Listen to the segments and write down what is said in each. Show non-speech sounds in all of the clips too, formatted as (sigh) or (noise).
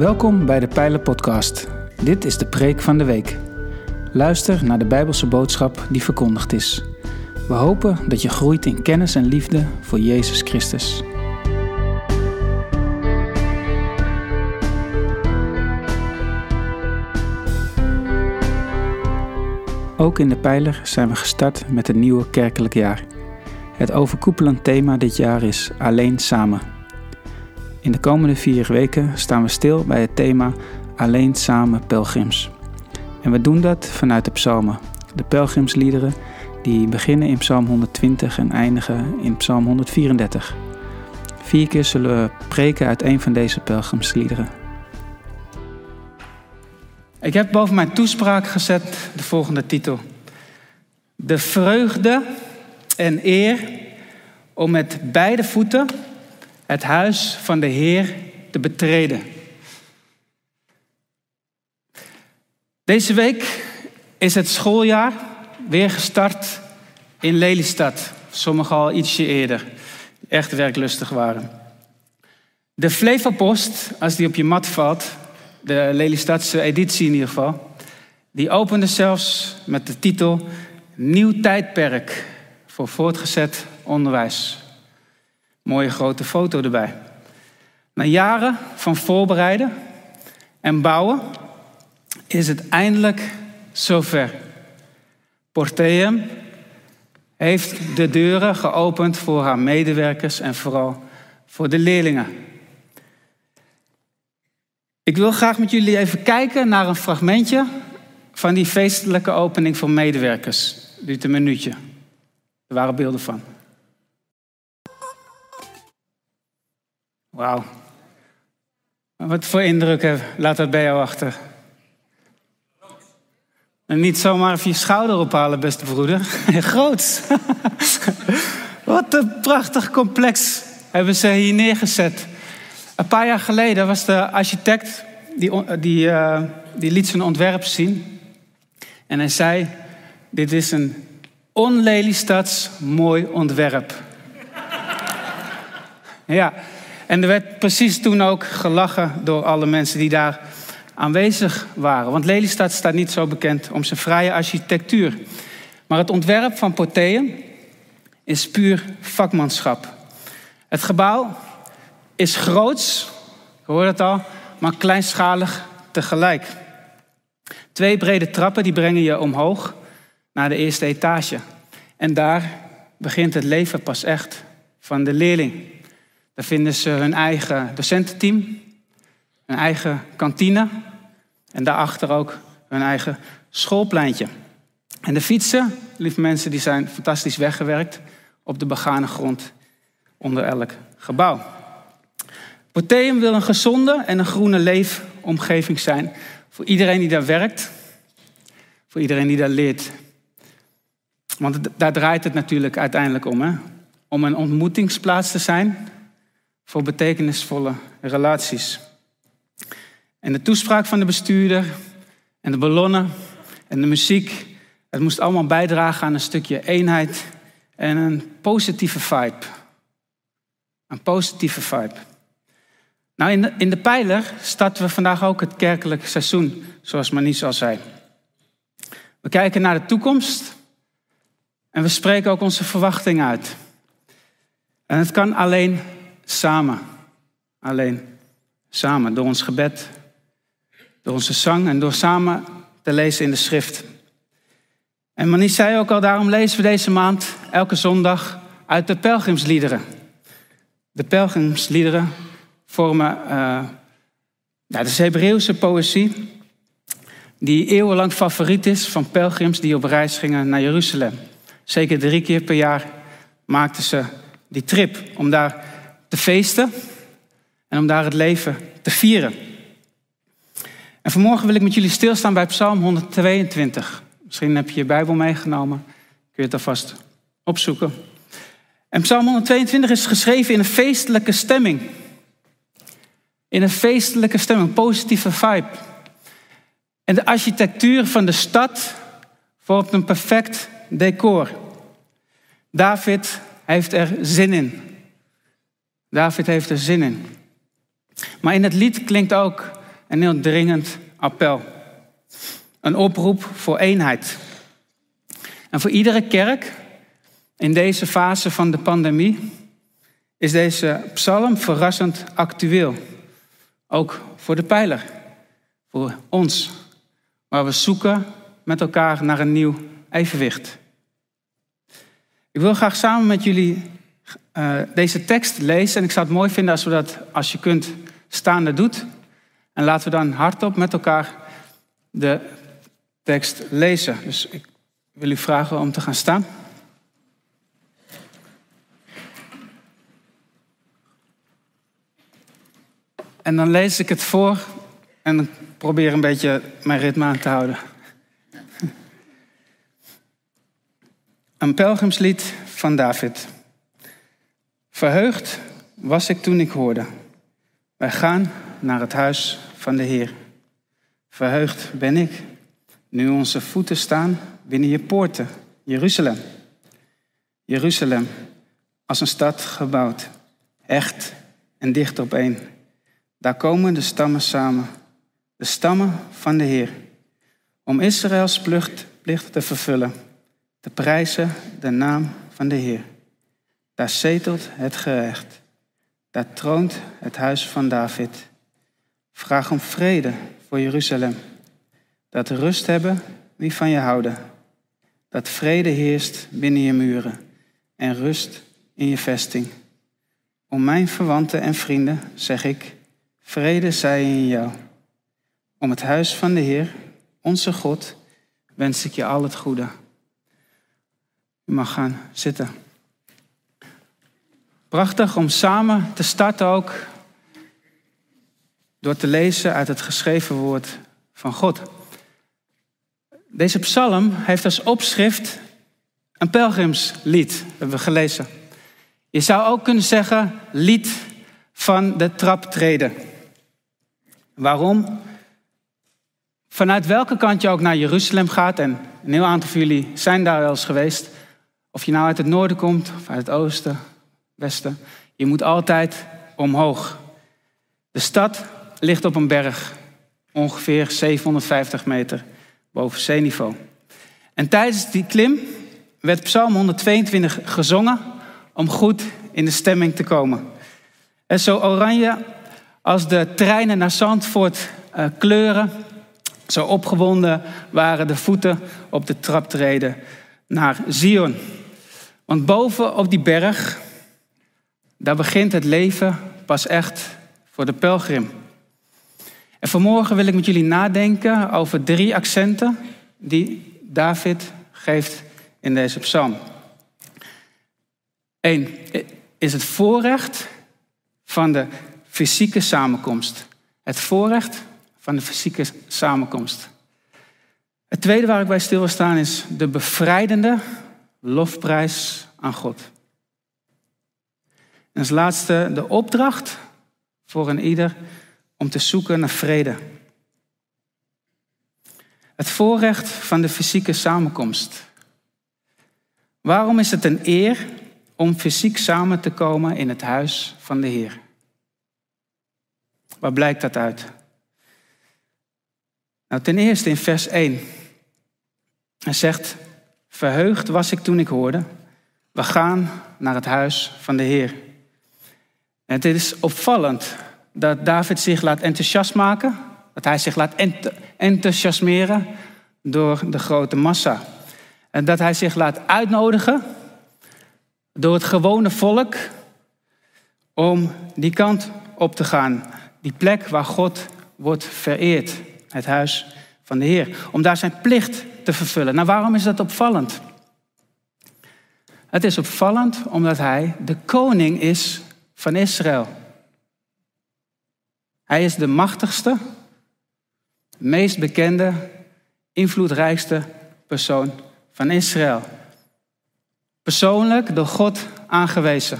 Welkom bij de Pijlen Podcast. Dit is de preek van de week. Luister naar de Bijbelse boodschap die verkondigd is. We hopen dat je groeit in kennis en liefde voor Jezus Christus. Ook in de Pijler zijn we gestart met een nieuwe kerkelijk jaar. Het overkoepelend thema dit jaar is Alleen Samen. In de komende vier weken staan we stil bij het thema Alleen Samen Pelgrims. En we doen dat vanuit de psalmen, de pelgrimsliederen die beginnen in Psalm 120 en eindigen in Psalm 134. Vier keer zullen we preken uit een van deze pelgrimsliederen. Ik heb boven mijn toespraak gezet de volgende titel. De vreugde en eer om met beide voeten het huis van de Heer te betreden. Deze week is het schooljaar weer gestart in Lelystad. Sommigen al ietsje eerder, echt werklustig waren. De Flevopost, als die op je mat valt, de Lelystadse editie in ieder geval, die opende zelfs met de titel Nieuw tijdperk voor voortgezet onderwijs. Mooie grote foto erbij. Na jaren van voorbereiden en bouwen is het eindelijk zover. Porteum heeft de deuren geopend voor haar medewerkers en vooral voor de leerlingen. Ik wil graag met jullie even kijken naar een fragmentje van die feestelijke opening voor medewerkers. Duurt een minuutje. Er waren beelden van. Wauw. Wat voor indruk laat dat bij jou achter? En niet zomaar even je schouder ophalen, beste broeder. (laughs) Groot. (laughs) Wat een prachtig complex hebben ze hier neergezet. Een paar jaar geleden was de architect, die, die, uh, die liet zijn ontwerp zien. En hij zei, dit is een onleliestads mooi ontwerp. (laughs) ja, en er werd precies toen ook gelachen door alle mensen die daar aanwezig waren. Want Lelystad staat niet zo bekend om zijn vrije architectuur. Maar het ontwerp van Potheum is puur vakmanschap. Het gebouw is groots, hoor het al, maar kleinschalig tegelijk. Twee brede trappen die brengen je omhoog naar de eerste etage. En daar begint het leven pas echt van de leerling. Daar vinden ze hun eigen docententeam, hun eigen kantine en daarachter ook hun eigen schoolpleintje. En de fietsen, lieve mensen, die zijn fantastisch weggewerkt op de begane grond onder elk gebouw. Potheum wil een gezonde en een groene leefomgeving zijn voor iedereen die daar werkt, voor iedereen die daar leert. Want daar draait het natuurlijk uiteindelijk om. Hè? Om een ontmoetingsplaats te zijn voor betekenisvolle relaties. En de toespraak van de bestuurder en de ballonnen en de muziek, het moest allemaal bijdragen aan een stukje eenheid en een positieve vibe. Een positieve vibe. Nou, in de, in de pijler starten we vandaag ook het kerkelijk seizoen, zoals Manies al zei. We kijken naar de toekomst en we spreken ook onze verwachting uit. En het kan alleen samen. Alleen samen, door ons gebed, door onze zang en door samen te lezen in de schrift. En Manies zei ook al, daarom lezen we deze maand elke zondag uit de pelgrimsliederen. De pelgrimsliederen vormen, uh, nou, is Hebreeuwse poëzie, die eeuwenlang favoriet is van pelgrims die op reis gingen naar Jeruzalem. Zeker drie keer per jaar maakten ze die trip om daar te feesten en om daar het leven te vieren. En vanmorgen wil ik met jullie stilstaan bij Psalm 122. Misschien heb je je Bijbel meegenomen, kun je het alvast opzoeken. En Psalm 122 is geschreven in een feestelijke stemming. In een feestelijke stemming, een positieve vibe. En de architectuur van de stad vormt een perfect decor. David heeft er zin in. David heeft er zin in. Maar in het lied klinkt ook een heel dringend appel. Een oproep voor eenheid. En voor iedere kerk in deze fase van de pandemie is deze psalm verrassend actueel. Ook voor de pijler, voor ons, waar we zoeken met elkaar naar een nieuw evenwicht. Ik wil graag samen met jullie uh, deze tekst lezen en ik zou het mooi vinden als we dat, als je kunt, staande doet. En laten we dan hardop met elkaar de tekst lezen. Dus ik wil u vragen om te gaan staan. En dan lees ik het voor en probeer een beetje mijn ritme aan te houden. Een pelgrimslied van David. Verheugd was ik toen ik hoorde. Wij gaan naar het huis van de Heer. Verheugd ben ik nu onze voeten staan binnen je poorten, Jeruzalem. Jeruzalem, als een stad gebouwd, echt en dicht op één. Daar komen de stammen samen, de stammen van de Heer, om Israëls plicht te vervullen, te prijzen de naam van de Heer. Daar zetelt het gerecht, daar troont het huis van David. Vraag om vrede voor Jeruzalem, dat rust hebben wie van je houden, dat vrede heerst binnen je muren en rust in je vesting. Om mijn verwanten en vrienden zeg ik, Vrede zij in jou. Om het huis van de Heer, onze God, wens ik je al het goede. U mag gaan zitten. Prachtig om samen te starten ook door te lezen uit het geschreven woord van God. Deze psalm heeft als opschrift een pelgrimslied, hebben we gelezen. Je zou ook kunnen zeggen lied van de traptreden. Waarom? Vanuit welke kant je ook naar Jeruzalem gaat, en een heel aantal van jullie zijn daar wel eens geweest, of je nou uit het noorden komt of uit het oosten, je moet altijd omhoog. De stad ligt op een berg, ongeveer 750 meter boven zeeniveau. En tijdens die klim werd Psalm 122 gezongen om goed in de stemming te komen. En zo oranje als de treinen naar Zandvoort uh, kleuren, zo opgewonden waren de voeten op de traptreden naar Zion. Want boven op die berg, daar begint het leven pas echt voor de pelgrim. En vanmorgen wil ik met jullie nadenken over drie accenten die David geeft in deze psalm. Eén is het voorrecht van de fysieke samenkomst. Het voorrecht van de fysieke samenkomst. Het tweede waar ik bij stil wil staan is de bevrijdende lofprijs aan God. En als laatste de opdracht voor een ieder om te zoeken naar vrede. Het voorrecht van de fysieke samenkomst. Waarom is het een eer om fysiek samen te komen in het huis van de Heer? Waar blijkt dat uit? Nou, ten eerste in vers 1. Hij zegt, verheugd was ik toen ik hoorde, we gaan naar het huis van de Heer. Het is opvallend dat David zich laat enthousiast maken, dat hij zich laat enthousiasmeren door de grote massa. En dat hij zich laat uitnodigen door het gewone volk om die kant op te gaan. Die plek waar God wordt vereerd. Het huis van de Heer. Om daar zijn plicht te vervullen. Nou, waarom is dat opvallend? Het is opvallend omdat hij de koning is van Israël. Hij is de machtigste, meest bekende, invloedrijkste persoon van Israël. Persoonlijk door God aangewezen.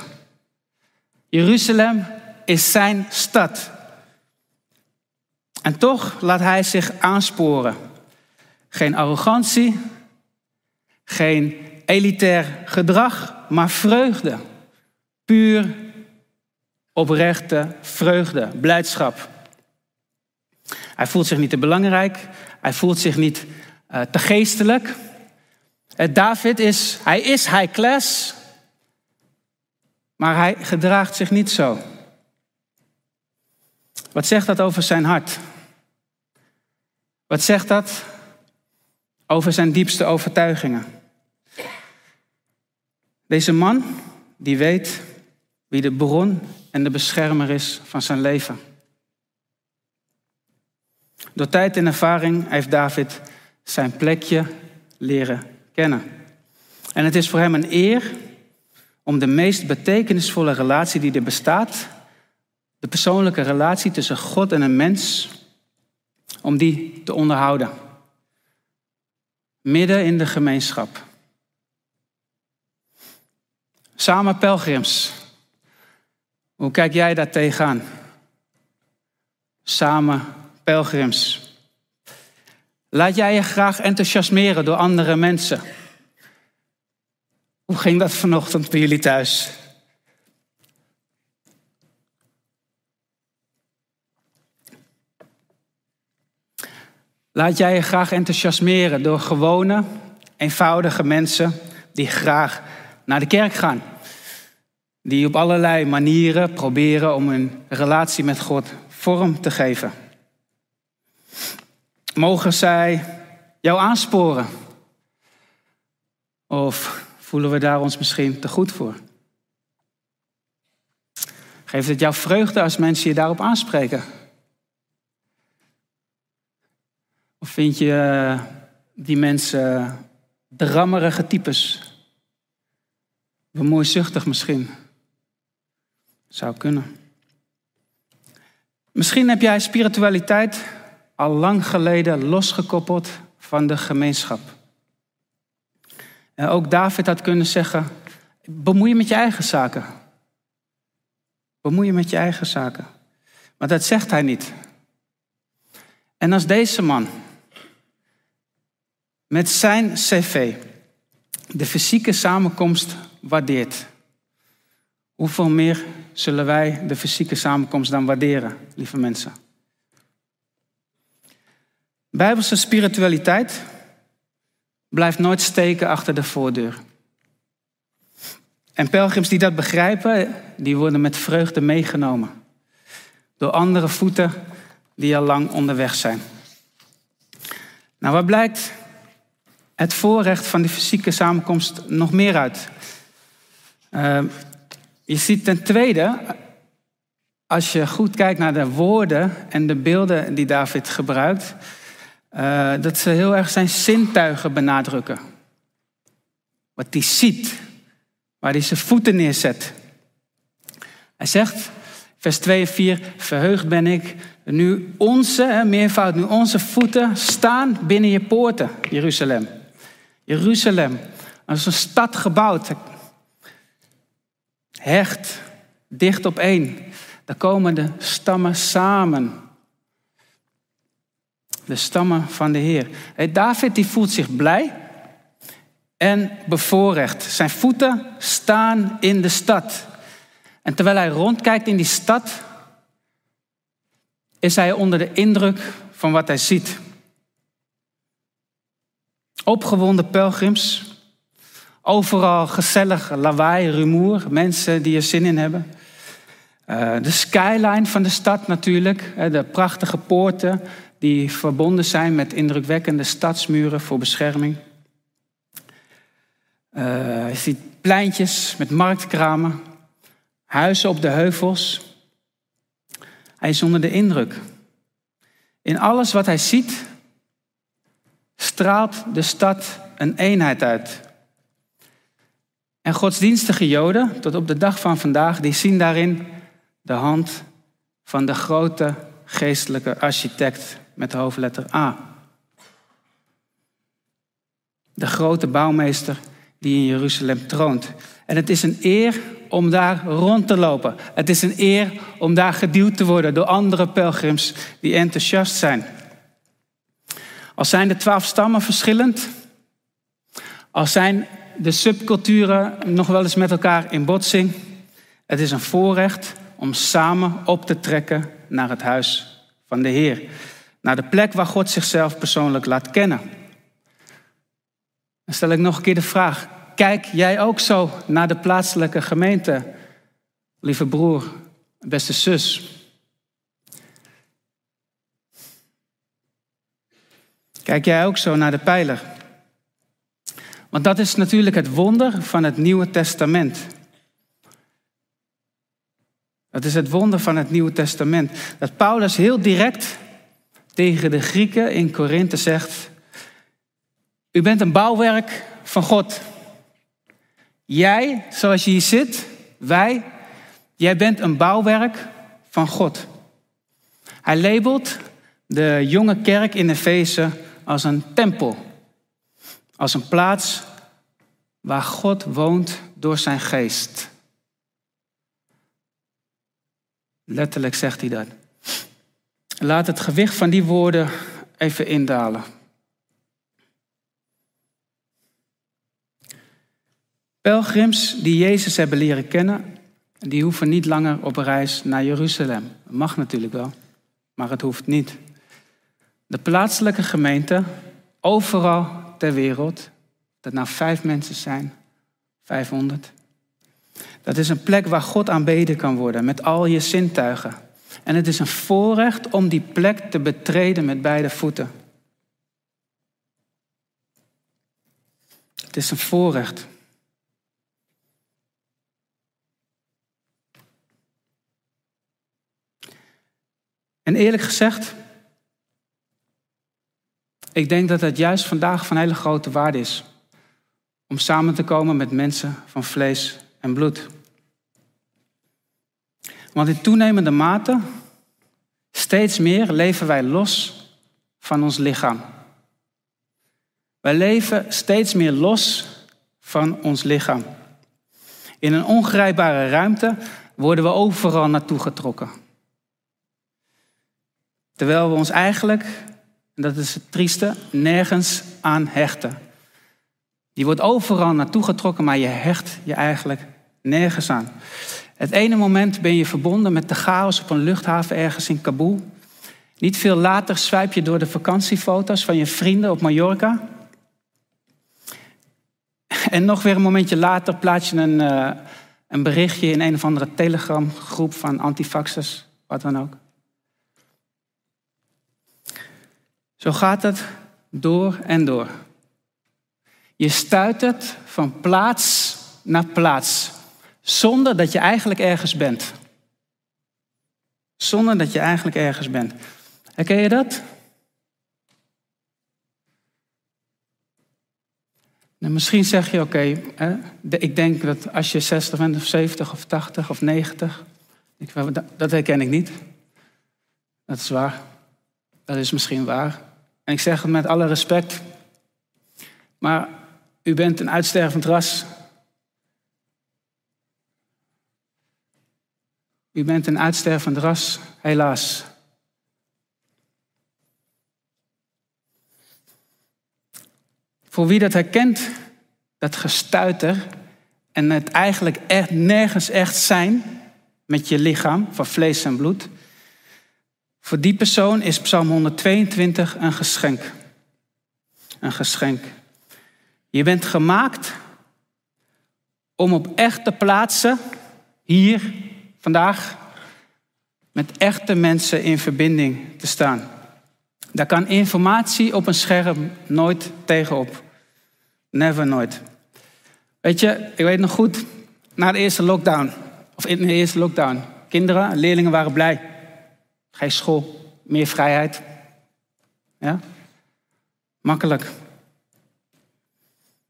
Jeruzalem is zijn stad. En toch laat hij zich aansporen. Geen arrogantie, geen elitair gedrag, maar vreugde. Puur oprechte vreugde, blijdschap. Hij voelt zich niet te belangrijk. Hij voelt zich niet uh, te geestelijk. Uh, David is, hij is high class, maar hij gedraagt zich niet zo. Wat zegt dat over zijn hart? Wat zegt dat over zijn diepste overtuigingen? Deze man die weet wie de bron en de beschermer is van zijn leven. Door tijd en ervaring heeft David zijn plekje leren kennen. En het is voor hem een eer om de meest betekenisvolle relatie die er bestaat, de persoonlijke relatie tussen God en een mens, om die te onderhouden. Midden in de gemeenschap. Samen pelgrims. Hoe kijk jij daar tegenaan? Samen pelgrims. Laat jij je graag enthousiasmeren door andere mensen? Hoe ging dat vanochtend bij jullie thuis? Laat jij je graag enthousiasmeren door gewone, eenvoudige mensen die graag naar de kerk gaan. Die op allerlei manieren proberen om hun relatie met God vorm te geven. Mogen zij jou aansporen? Of voelen we daar ons misschien te goed voor? Geeft het jou vreugde als mensen je daarop aanspreken? Of vind je eh, die mensen drammerige types? Bemoeizuchtig misschien? Zou kunnen. Misschien heb jij spiritualiteit al lang geleden losgekoppeld van de gemeenschap. En ook David had kunnen zeggen: bemoei je met je eigen zaken. Bemoei je met je eigen zaken. Maar dat zegt hij niet. En als deze man met zijn cv de fysieke samenkomst waardeert, hoeveel meer zullen wij de fysieke samenkomst dan waarderen, lieve mensen? Bijbelse spiritualiteit blijft nooit steken achter de voordeur. En pelgrims die dat begrijpen, die worden met vreugde meegenomen. Door andere voeten die al lang onderweg zijn. Nou, wat blijkt het voorrecht van die fysieke samenkomst nog meer uit? Uh, je ziet ten tweede, als je goed kijkt naar de woorden en de beelden die David gebruikt, uh, dat ze heel erg zijn zintuigen benadrukken. Wat hij ziet, waar hij zijn voeten neerzet. Hij zegt, vers 2 en 4, verheugd ben ik, nu onze, meervoud, nu onze voeten staan binnen je poorten, Jeruzalem. Jeruzalem, als een stad gebouwd, hecht, dicht op één. Daar komen de stammen samen de stammen van de Heer. David die voelt zich blij en bevoorrecht. Zijn voeten staan in de stad. En terwijl hij rondkijkt in die stad, is hij onder de indruk van wat hij ziet. Opgewonden pelgrims, overal gezellig lawaai, rumoer, mensen die er zin in hebben. Eh, de skyline van de stad natuurlijk, de prachtige poorten, die verbonden zijn met indrukwekkende stadsmuren voor bescherming. Uh, je ziet pleintjes met marktkramen, huizen op de heuvels. Hij is onder de indruk. In alles wat hij ziet, straalt de stad een eenheid uit. En godsdienstige Joden, tot op de dag van vandaag, die zien daarin de hand van de grote geestelijke architect met de hoofdletter A. De grote bouwmeester die in Jeruzalem troont. En het is een eer om daar rond te lopen. Het is een eer om daar geduwd te worden door andere pelgrims die enthousiast zijn. Al zijn de twaalf stammen verschillend, al zijn de subculturen nog wel eens met elkaar in botsing, het is een voorrecht om samen op te trekken naar het huis van de Heer. Naar de plek waar God zichzelf persoonlijk laat kennen. Dan stel ik nog een keer de vraag: kijk jij ook zo naar de plaatselijke gemeente, lieve broer, beste zus? Kijk jij ook zo naar de pijler? Want dat is natuurlijk het wonder van het Nieuwe Testament. Dat is het wonder van het Nieuwe Testament. Dat Paulus heel direct tegen de Grieken in Korinthe zegt: U bent een bouwwerk van God. Jij, zoals je hier zit, wij, jij bent een bouwwerk van God. Hij labelt de jonge kerk in Efeze als een tempel. Als een plaats waar God woont door zijn geest. Letterlijk zegt hij dat. Laat het gewicht van die woorden even indalen. Pelgrims die Jezus hebben leren kennen, die hoeven niet langer op reis naar Jeruzalem. Dat mag natuurlijk wel, maar het hoeft niet. De plaatselijke gemeente, overal ter wereld, dat nou vijf mensen zijn, 500. Dat is een plek waar God aanbeden kan worden met al je zintuigen. En het is een voorrecht om die plek te betreden met beide voeten. Het is een voorrecht. En eerlijk gezegd, ik denk dat het juist vandaag van hele grote waarde is om samen te komen met mensen van vlees en bloed. Want in toenemende mate, steeds meer leven wij los van ons lichaam. Wij leven steeds meer los van ons lichaam. In een ongrijpbare ruimte worden we overal naartoe getrokken. Terwijl we ons eigenlijk, en dat is het trieste, nergens aan hechten. Je wordt overal naartoe getrokken, maar je hecht je eigenlijk nergens aan. Het ene moment ben je verbonden met de chaos op een luchthaven ergens in Kabul. Niet veel later swipe je door de vakantiefoto's van je vrienden op Mallorca. En nog weer een momentje later plaats je een, uh, een berichtje in een of andere telegramgroep van antifaxers, wat dan ook. Zo gaat het door en door. Je stuitert van plaats naar plaats, zonder dat je eigenlijk ergens bent. Zonder dat je eigenlijk ergens bent. Herken je dat? Nou, misschien zeg je, oké, ik denk dat als je 60 bent of 70 of 80 of 90, ik, dat herken ik niet. Dat is waar. Dat is misschien waar. En ik zeg het met alle respect. Maar u bent een uitstervend ras. U bent een uitstervend ras, helaas. Voor wie dat herkent, dat gestuiter en het eigenlijk echt nergens echt zijn met je lichaam van vlees en bloed, voor die persoon is Psalm 122 een geschenk. Een geschenk. Je bent gemaakt om op echte plaatsen, hier, vandaag, met echte mensen in verbinding te staan. Daar kan informatie op een scherm nooit tegenop. Never nooit. Weet je, ik weet nog goed, na de eerste lockdown, of in de eerste lockdown, kinderen en leerlingen waren blij. Geen school, meer vrijheid. Ja? Makkelijk.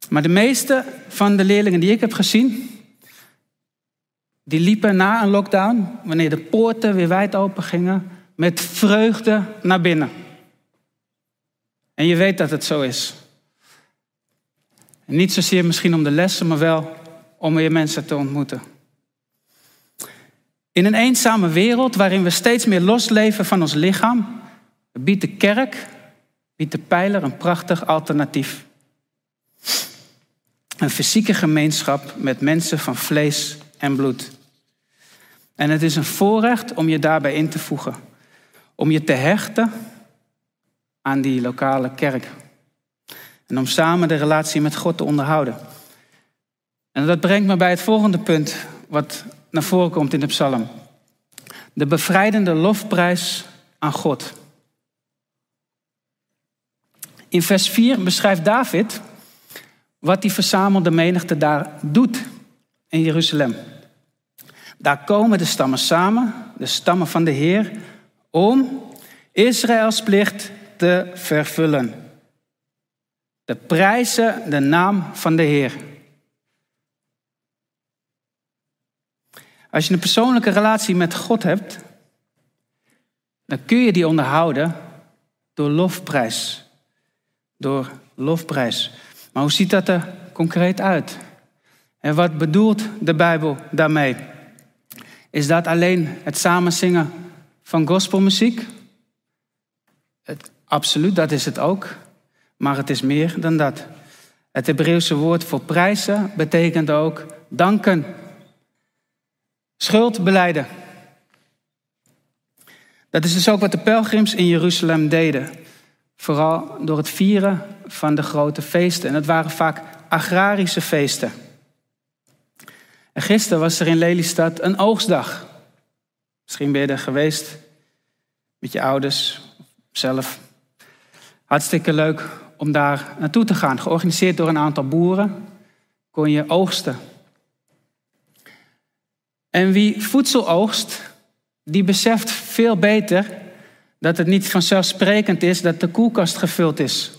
Maar de meeste van de leerlingen die ik heb gezien, die liepen na een lockdown, wanneer de poorten weer wijd open gingen, met vreugde naar binnen. En je weet dat het zo is. Niet zozeer misschien om de lessen, maar wel om weer mensen te ontmoeten. In een eenzame wereld waarin we steeds meer losleven van ons lichaam, biedt de kerk, biedt de pijler een prachtig alternatief. Een fysieke gemeenschap met mensen van vlees en bloed. En het is een voorrecht om je daarbij in te voegen. Om je te hechten aan die lokale kerk. En om samen de relatie met God te onderhouden. En dat brengt me bij het volgende punt wat naar voren komt in de psalm. De bevrijdende lofprijs aan God. In vers 4 beschrijft David wat die verzamelde menigte daar doet in Jeruzalem. Daar komen de stammen samen, de stammen van de Heer, om Israëls plicht te vervullen. De prijzen de naam van de Heer. Als je een persoonlijke relatie met God hebt, dan kun je die onderhouden door lofprijs. Door lofprijs. Maar hoe ziet dat er concreet uit? En wat bedoelt de Bijbel daarmee? Is dat alleen het samenzingen van gospelmuziek? Het, absoluut, dat is het ook. Maar het is meer dan dat. Het Hebreeuwse woord voor prijzen betekent ook danken. Schuld beleiden. Dat is dus ook wat de pelgrims in Jeruzalem deden. Vooral door het vieren van de grote feesten. En het waren vaak agrarische feesten. En gisteren was er in Lelystad een oogstdag. Misschien ben je er geweest met je ouders, zelf. Hartstikke leuk om daar naartoe te gaan. Georganiseerd door een aantal boeren kon je oogsten. En wie voedsel oogst, die beseft veel beter dat het niet vanzelfsprekend is dat de koelkast gevuld is.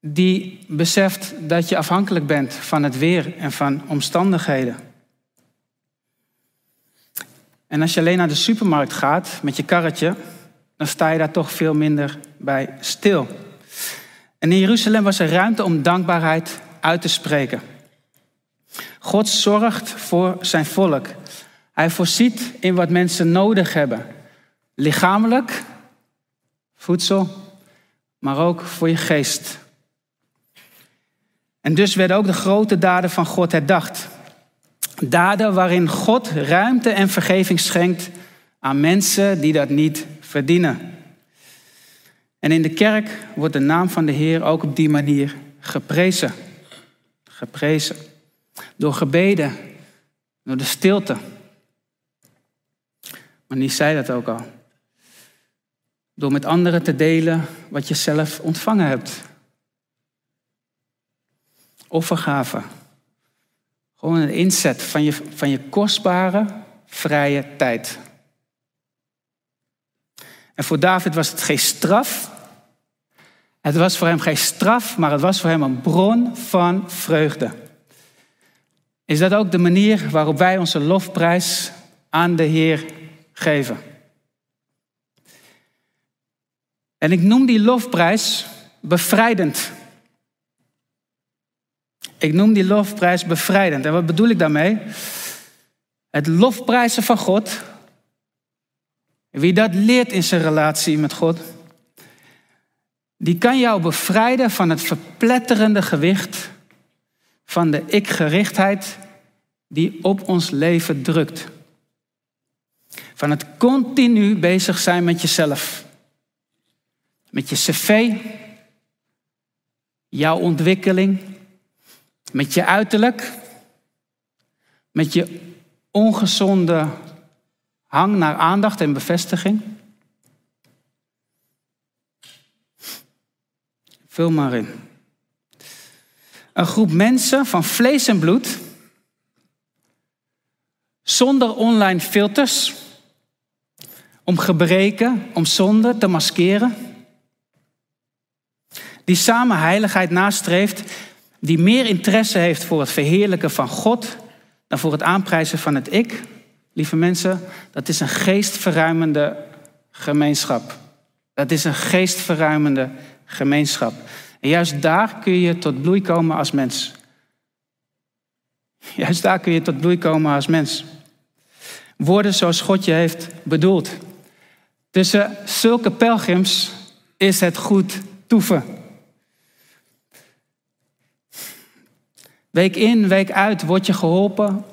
Die beseft dat je afhankelijk bent van het weer en van omstandigheden. En als je alleen naar de supermarkt gaat met je karretje, dan sta je daar toch veel minder bij stil. En in Jeruzalem was er ruimte om dankbaarheid uit te spreken. God zorgt voor zijn volk. Hij voorziet in wat mensen nodig hebben. Lichamelijk, voedsel, maar ook voor je geest. En dus werden ook de grote daden van God herdacht. Daden waarin God ruimte en vergeving schenkt aan mensen die dat niet verdienen. En in de kerk wordt de naam van de Heer ook op die manier geprezen. Geprezen. Door gebeden, door de stilte. Maar die zei dat ook al. Door met anderen te delen wat je zelf ontvangen hebt. Offergave. Gewoon een inzet van je, van je kostbare, vrije tijd. En voor David was het geen straf. Het was voor hem geen straf, maar het was voor hem een bron van vreugde. Is dat ook de manier waarop wij onze lofprijs aan de Heer geven? En ik noem die lofprijs bevrijdend. Ik noem die lofprijs bevrijdend. En wat bedoel ik daarmee? Het lofprijzen van God wie dat leert in zijn relatie met God, die kan jou bevrijden van het verpletterende gewicht van de ik-gerichtheid die op ons leven drukt. Van het continu bezig zijn met jezelf. Met je cv, jouw ontwikkeling, met je uiterlijk, met je ongezonde Hang naar aandacht en bevestiging. Vul maar in. Een groep mensen van vlees en bloed, zonder online filters, om gebreken, om zonde te maskeren, die samen heiligheid nastreeft, die meer interesse heeft voor het verheerlijken van God dan voor het aanprijzen van het ik lieve mensen, dat is een geestverruimende gemeenschap. Dat is een geestverruimende gemeenschap. En juist daar kun je tot bloei komen als mens. (laughs) Juist daar kun je tot bloei komen als mens. Woorden zoals God je heeft bedoeld. Tussen zulke pelgrims is het goed toeven. Week in, week uit word je geholpen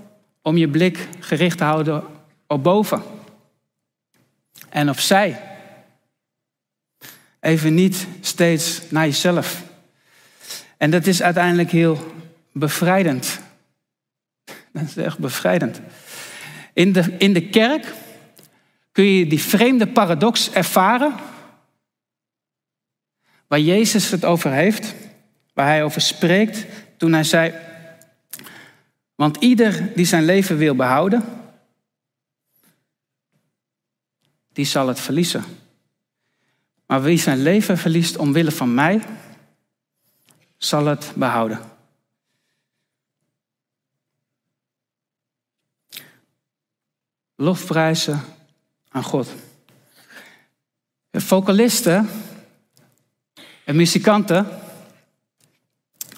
om je blik gericht te houden op boven. En op zij. Even niet steeds naar jezelf. En dat is uiteindelijk heel bevrijdend. Dat is echt bevrijdend. In de, in de kerk kun je die vreemde paradox ervaren. Waar Jezus het over heeft. Waar hij over spreekt toen hij zei. Want ieder die zijn leven wil behouden, die zal het verliezen. Maar wie zijn leven verliest omwille van mij, zal het behouden. Lofprijzen aan God. Vocalisten en muzikanten,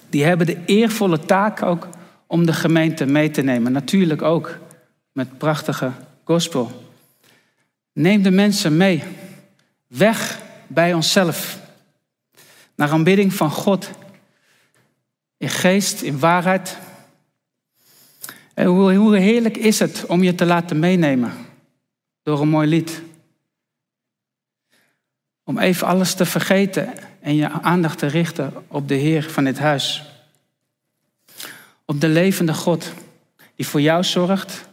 die hebben de eervolle taak ook om de gemeente mee te nemen. Natuurlijk ook met prachtige gospel. Neem de mensen mee. Weg bij onszelf. Naar aanbidding van God. In geest, in waarheid. En hoe, heerlijk is het om je te laten meenemen door een mooi lied. Om even alles te vergeten en je aandacht te richten op de Heer van dit huis. Op de levende God die voor jou zorgt,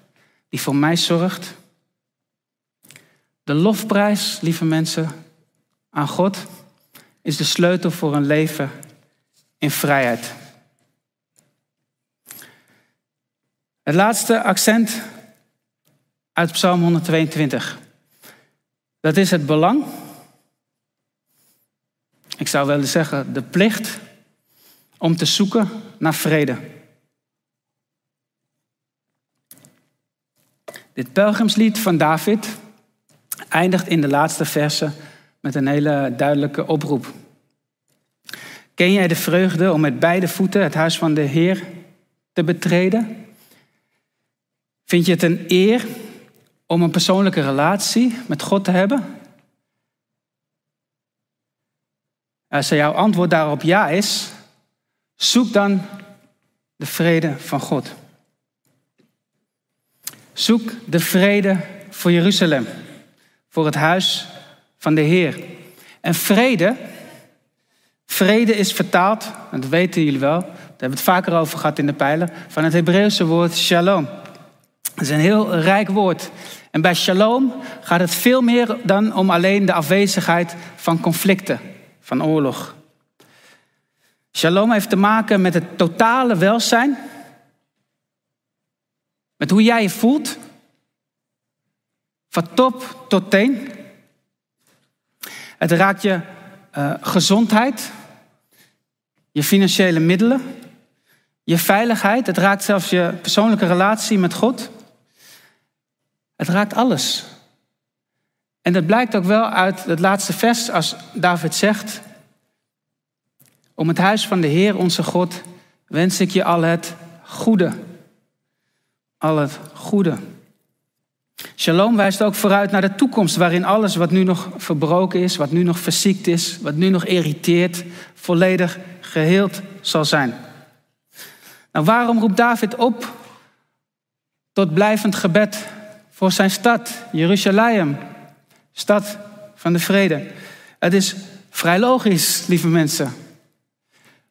die voor mij zorgt. De lofprijs, lieve mensen, aan God is de sleutel voor een leven in vrijheid. Het laatste accent uit Psalm 122. Dat is het belang. Ik zou willen zeggen de plicht om te zoeken naar vrede. Dit pelgrimslied van David eindigt in de laatste verse met een hele duidelijke oproep. Ken jij de vreugde om met beide voeten het huis van de Heer te betreden? Vind je het een eer om een persoonlijke relatie met God te hebben? Als jouw antwoord daarop ja is, zoek dan de vrede van God. Zoek de vrede voor Jeruzalem, voor het huis van de Heer. En vrede, vrede is vertaald, en dat weten jullie wel, daar hebben we het vaker over gehad in de pijlen, van het Hebreeuwse woord shalom. Dat is een heel rijk woord. En bij shalom gaat het veel meer dan om alleen de afwezigheid van conflicten, van oorlog. Shalom heeft te maken met het totale welzijn, met hoe jij je voelt, van top tot teen. Het raakt je uh, gezondheid, je financiële middelen, je veiligheid. Het raakt zelfs je persoonlijke relatie met God. Het raakt alles. En dat blijkt ook wel uit het laatste vers als David zegt. Om het huis van de Heer onze God wens ik je al het goede. Al het goede. Shalom wijst ook vooruit naar de toekomst, waarin alles wat nu nog verbroken is, wat nu nog verziekt is, wat nu nog irriteert, volledig geheeld zal zijn. Nou, waarom roept David op tot blijvend gebed voor zijn stad, Jeruzalem, stad van de vrede? Het is vrij logisch, lieve mensen.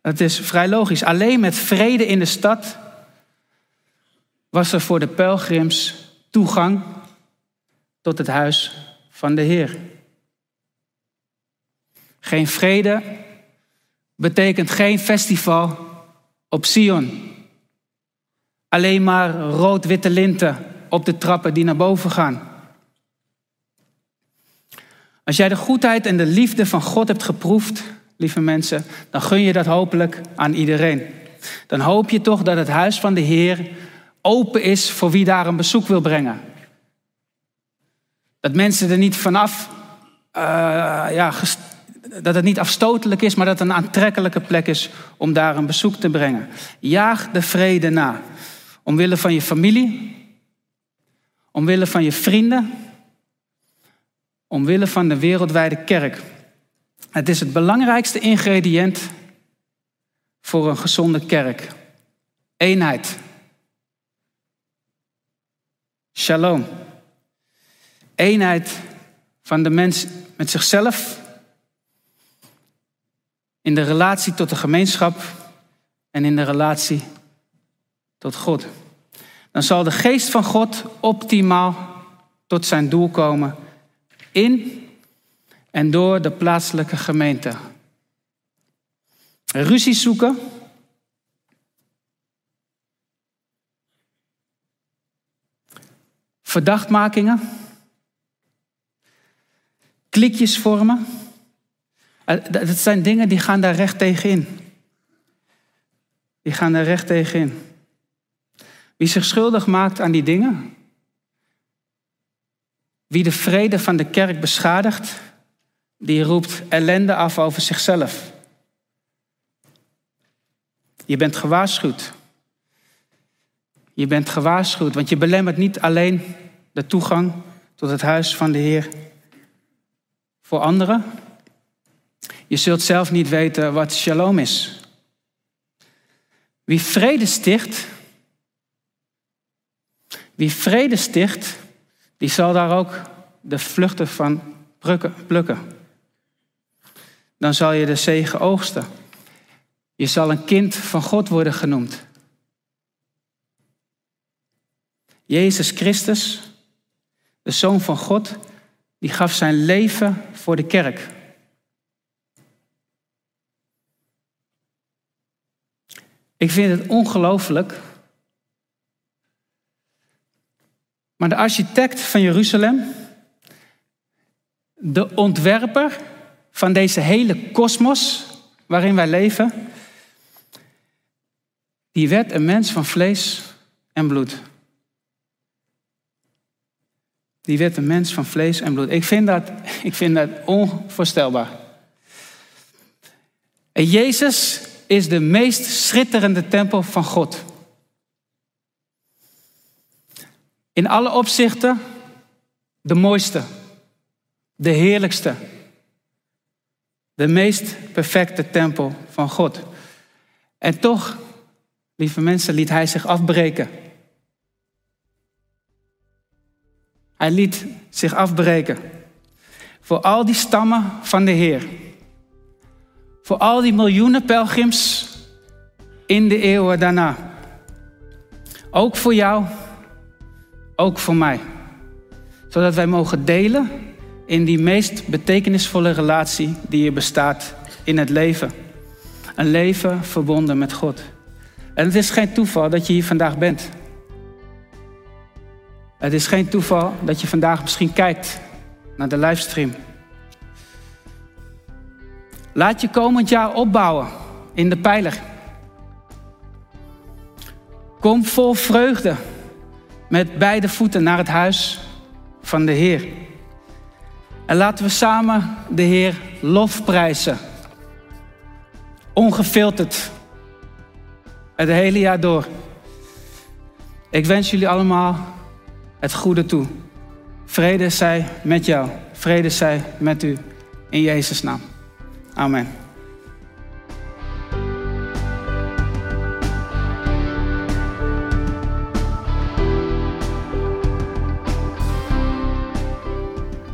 Het is vrij logisch. Alleen met vrede in de stad was er voor de pelgrims toegang tot het huis van de Heer. Geen vrede betekent geen festival op Sion. Alleen maar rood-witte linten op de trappen die naar boven gaan. Als jij de goedheid en de liefde van God hebt geproefd, lieve mensen, dan gun je dat hopelijk aan iedereen. Dan hoop je toch dat het huis van de Heer open is voor wie daar een bezoek wil brengen. Dat mensen er niet vanaf, uh, ja, dat het niet afstotelijk is, maar dat het een aantrekkelijke plek is om daar een bezoek te brengen. Jaag de vrede na. Omwille van je familie, omwille van je vrienden, omwille van de wereldwijde kerk. Het is het belangrijkste ingrediënt voor een gezonde kerk. Eenheid. Shalom. Eenheid van de mens met zichzelf, In de relatie tot de gemeenschap en in de relatie tot God. Dan zal de geest van God optimaal tot zijn doel komen in en door de plaatselijke gemeente. Ruzie zoeken. Verdachtmakingen. Klikjes vormen. Eh, dat zijn dingen die gaan daar recht tegenin. Die gaan daar recht tegenin. Wie zich schuldig maakt aan die dingen, wie de vrede van de kerk beschadigt, die roept ellende af over zichzelf. Je bent gewaarschuwd. Je bent gewaarschuwd, want je belemmert niet alleen de toegang tot het huis van de Heer voor anderen. Je zult zelf niet weten wat shalom is. Wie vrede sticht, wie vrede sticht, die zal daar ook de vluchten van plukken. Dan zal je de zegen oogsten. Je zal een kind van God worden genoemd. Jezus Christus, de Zoon van God, die gaf zijn leven voor de kerk. Ik vind het ongelooflijk. Maar de architect van Jeruzalem, de ontwerper van deze hele kosmos waarin wij leven, die werd een mens van vlees en bloed. Die werd een mens van vlees en bloed. Ik vind dat, (laughs) ik vind dat onvoorstelbaar. En Jezus is de meest schitterende tempel van God. In alle opzichten de mooiste, de heerlijkste, de meest perfecte tempel van God. En toch, lieve mensen, liet hij zich afbreken. Hij liet zich afbreken voor al die stammen van de Heer. Voor al die miljoenen pelgrims in de eeuwen daarna. Ook voor jou, ook voor mij. Zodat wij mogen delen in die meest betekenisvolle relatie die er bestaat in het leven. Een leven verbonden met God. En het is geen toeval dat je hier vandaag bent. Het is geen toeval dat je vandaag misschien kijkt naar de livestream. Laat je komend jaar opbouwen in de pijler. Kom vol vreugde met beide voeten naar het huis van de Heer. En laten we samen de Heer lofprijzen. Ongefilterd. Het hele jaar door. Ik wens jullie allemaal het goede toe. Vrede zij met jou. Vrede zij met u. In Jezus' naam. Amen.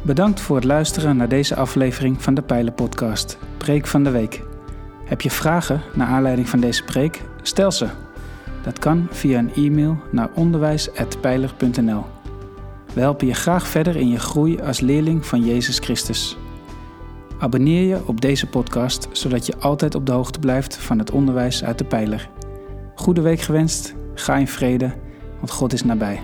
Bedankt voor het luisteren naar deze aflevering van de Pijlen Podcast, Preek van de Week. Heb je vragen naar aanleiding van deze preek? Stel ze. Dat kan via een e-mail naar onderwijs.pijler.nl. We helpen je graag verder in je groei als leerling van Jezus Christus. Abonneer je op deze podcast, zodat je altijd op de hoogte blijft van het onderwijs uit de pijler. Goede week gewenst, ga in vrede, want God is nabij.